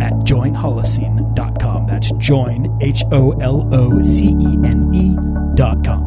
at joinholocene.com. That's join, H O L O C E N E.com.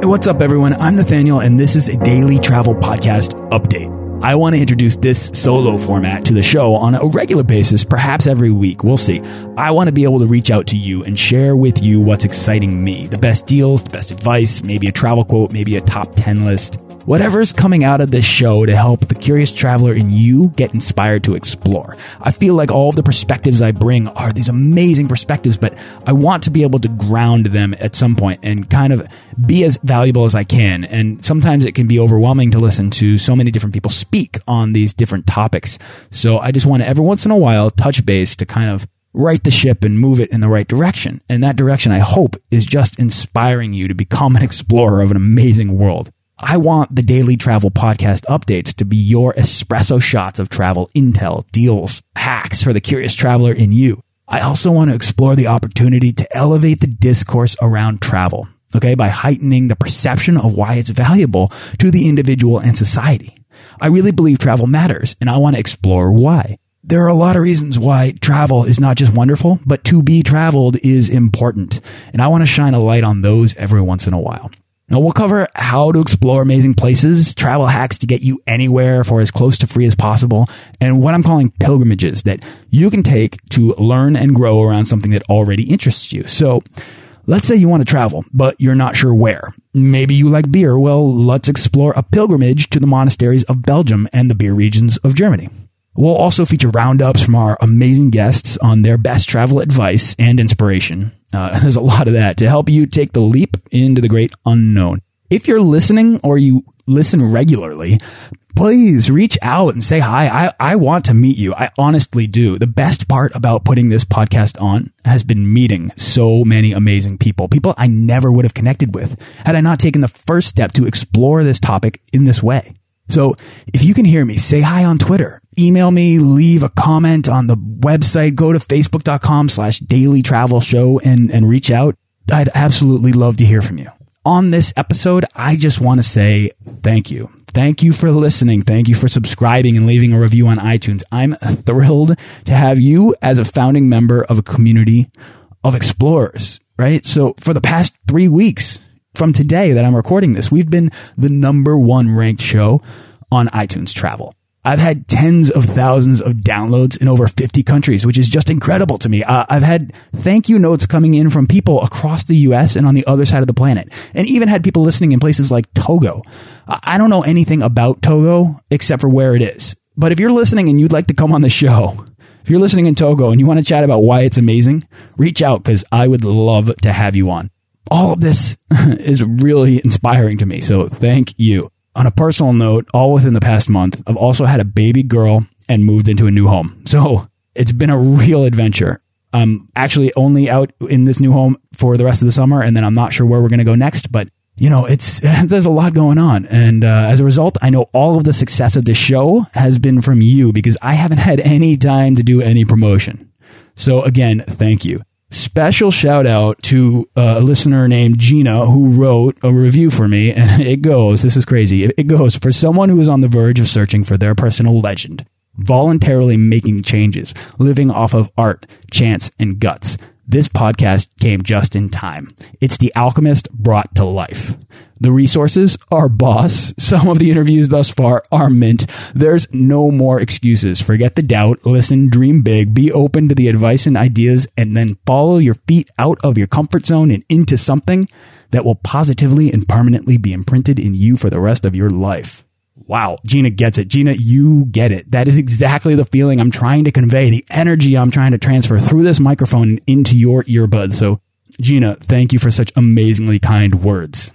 Hey, what's up, everyone? I'm Nathaniel, and this is a daily travel podcast update. I want to introduce this solo format to the show on a regular basis, perhaps every week. We'll see. I want to be able to reach out to you and share with you what's exciting me the best deals, the best advice, maybe a travel quote, maybe a top 10 list whatever's coming out of this show to help the curious traveler in you get inspired to explore. I feel like all the perspectives I bring are these amazing perspectives, but I want to be able to ground them at some point and kind of be as valuable as I can. And sometimes it can be overwhelming to listen to so many different people speak on these different topics. So I just want to every once in a while touch base to kind of right the ship and move it in the right direction. And that direction, I hope, is just inspiring you to become an explorer of an amazing world. I want the daily travel podcast updates to be your espresso shots of travel intel, deals, hacks for the curious traveler in you. I also want to explore the opportunity to elevate the discourse around travel, okay, by heightening the perception of why it's valuable to the individual and society. I really believe travel matters, and I want to explore why. There are a lot of reasons why travel is not just wonderful, but to be traveled is important. And I want to shine a light on those every once in a while. Now we'll cover how to explore amazing places, travel hacks to get you anywhere for as close to free as possible, and what I'm calling pilgrimages that you can take to learn and grow around something that already interests you. So let's say you want to travel, but you're not sure where. Maybe you like beer. Well, let's explore a pilgrimage to the monasteries of Belgium and the beer regions of Germany. We'll also feature roundups from our amazing guests on their best travel advice and inspiration. Uh, there's a lot of that to help you take the leap into the great unknown. If you're listening or you listen regularly, please reach out and say hi. I, I want to meet you. I honestly do. The best part about putting this podcast on has been meeting so many amazing people, people I never would have connected with had I not taken the first step to explore this topic in this way. So if you can hear me, say hi on Twitter, email me, leave a comment on the website, go to facebook.com slash daily travel show and, and reach out. I'd absolutely love to hear from you. On this episode, I just want to say thank you. Thank you for listening. Thank you for subscribing and leaving a review on iTunes. I'm thrilled to have you as a founding member of a community of explorers, right? So for the past three weeks, from today that I'm recording this, we've been the number one ranked show on iTunes travel. I've had tens of thousands of downloads in over 50 countries, which is just incredible to me. Uh, I've had thank you notes coming in from people across the US and on the other side of the planet, and even had people listening in places like Togo. I don't know anything about Togo except for where it is. But if you're listening and you'd like to come on the show, if you're listening in Togo and you want to chat about why it's amazing, reach out because I would love to have you on all of this is really inspiring to me. So thank you. On a personal note, all within the past month, I've also had a baby girl and moved into a new home. So it's been a real adventure. I'm actually only out in this new home for the rest of the summer, and then I'm not sure where we're going to go next. But you know, it's there's a lot going on, and uh, as a result, I know all of the success of this show has been from you because I haven't had any time to do any promotion. So again, thank you. Special shout out to uh, a listener named Gina who wrote a review for me. And it goes, this is crazy. It goes, for someone who is on the verge of searching for their personal legend, voluntarily making changes, living off of art, chance, and guts. This podcast came just in time. It's The Alchemist brought to life. The resources are boss. Some of the interviews thus far are mint. There's no more excuses. Forget the doubt. Listen, dream big, be open to the advice and ideas, and then follow your feet out of your comfort zone and into something that will positively and permanently be imprinted in you for the rest of your life. Wow, Gina gets it. Gina, you get it. That is exactly the feeling I'm trying to convey, the energy I'm trying to transfer through this microphone into your earbuds. So, Gina, thank you for such amazingly kind words.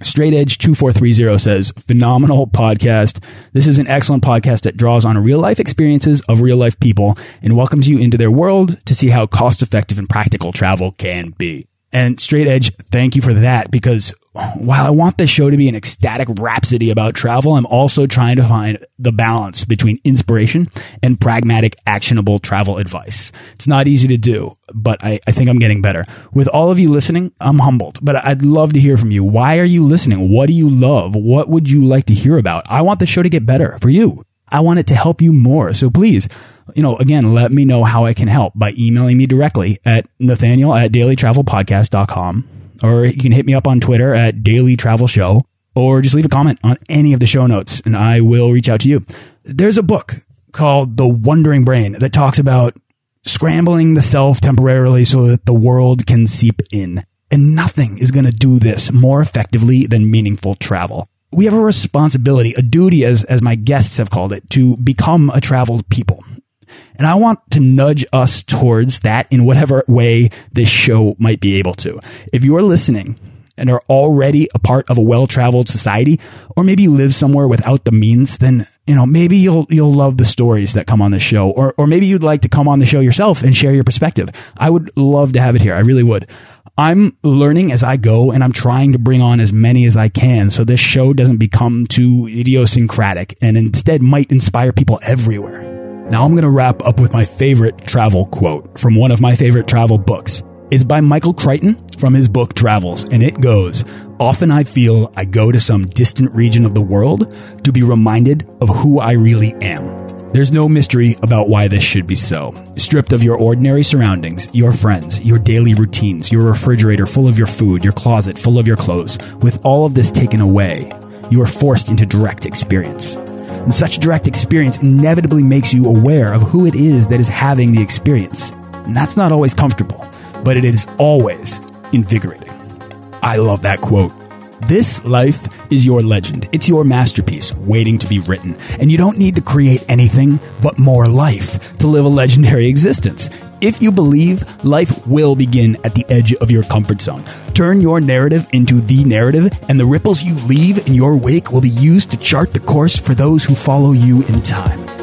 Straight Edge 2430 says, phenomenal podcast. This is an excellent podcast that draws on real life experiences of real life people and welcomes you into their world to see how cost effective and practical travel can be. And Straight Edge, thank you for that because while I want this show to be an ecstatic rhapsody about travel, I'm also trying to find the balance between inspiration and pragmatic, actionable travel advice. It's not easy to do, but I, I think I'm getting better. With all of you listening, I'm humbled, but I'd love to hear from you. Why are you listening? What do you love? What would you like to hear about? I want the show to get better for you. I want it to help you more. So please, you know, again, let me know how I can help by emailing me directly at nathaniel at dailytravelpodcast.com or you can hit me up on Twitter at Daily Travel Show, or just leave a comment on any of the show notes and I will reach out to you. There's a book called The Wandering Brain that talks about scrambling the self temporarily so that the world can seep in. And nothing is going to do this more effectively than meaningful travel. We have a responsibility, a duty, as, as my guests have called it, to become a traveled people. And I want to nudge us towards that in whatever way this show might be able to. If you're listening and are already a part of a well-traveled society, or maybe you live somewhere without the means, then you know maybe you'll you'll love the stories that come on the show, or or maybe you'd like to come on the show yourself and share your perspective. I would love to have it here. I really would. I'm learning as I go, and I'm trying to bring on as many as I can, so this show doesn't become too idiosyncratic, and instead might inspire people everywhere. Now I'm going to wrap up with my favorite travel quote from one of my favorite travel books. It's by Michael Crichton from his book Travels, and it goes, Often I feel I go to some distant region of the world to be reminded of who I really am. There's no mystery about why this should be so. Stripped of your ordinary surroundings, your friends, your daily routines, your refrigerator full of your food, your closet full of your clothes, with all of this taken away, you are forced into direct experience. And such direct experience inevitably makes you aware of who it is that is having the experience. And that's not always comfortable, but it is always invigorating. I love that quote. This life is your legend. It's your masterpiece waiting to be written. And you don't need to create anything but more life to live a legendary existence. If you believe, life will begin at the edge of your comfort zone. Turn your narrative into the narrative, and the ripples you leave in your wake will be used to chart the course for those who follow you in time.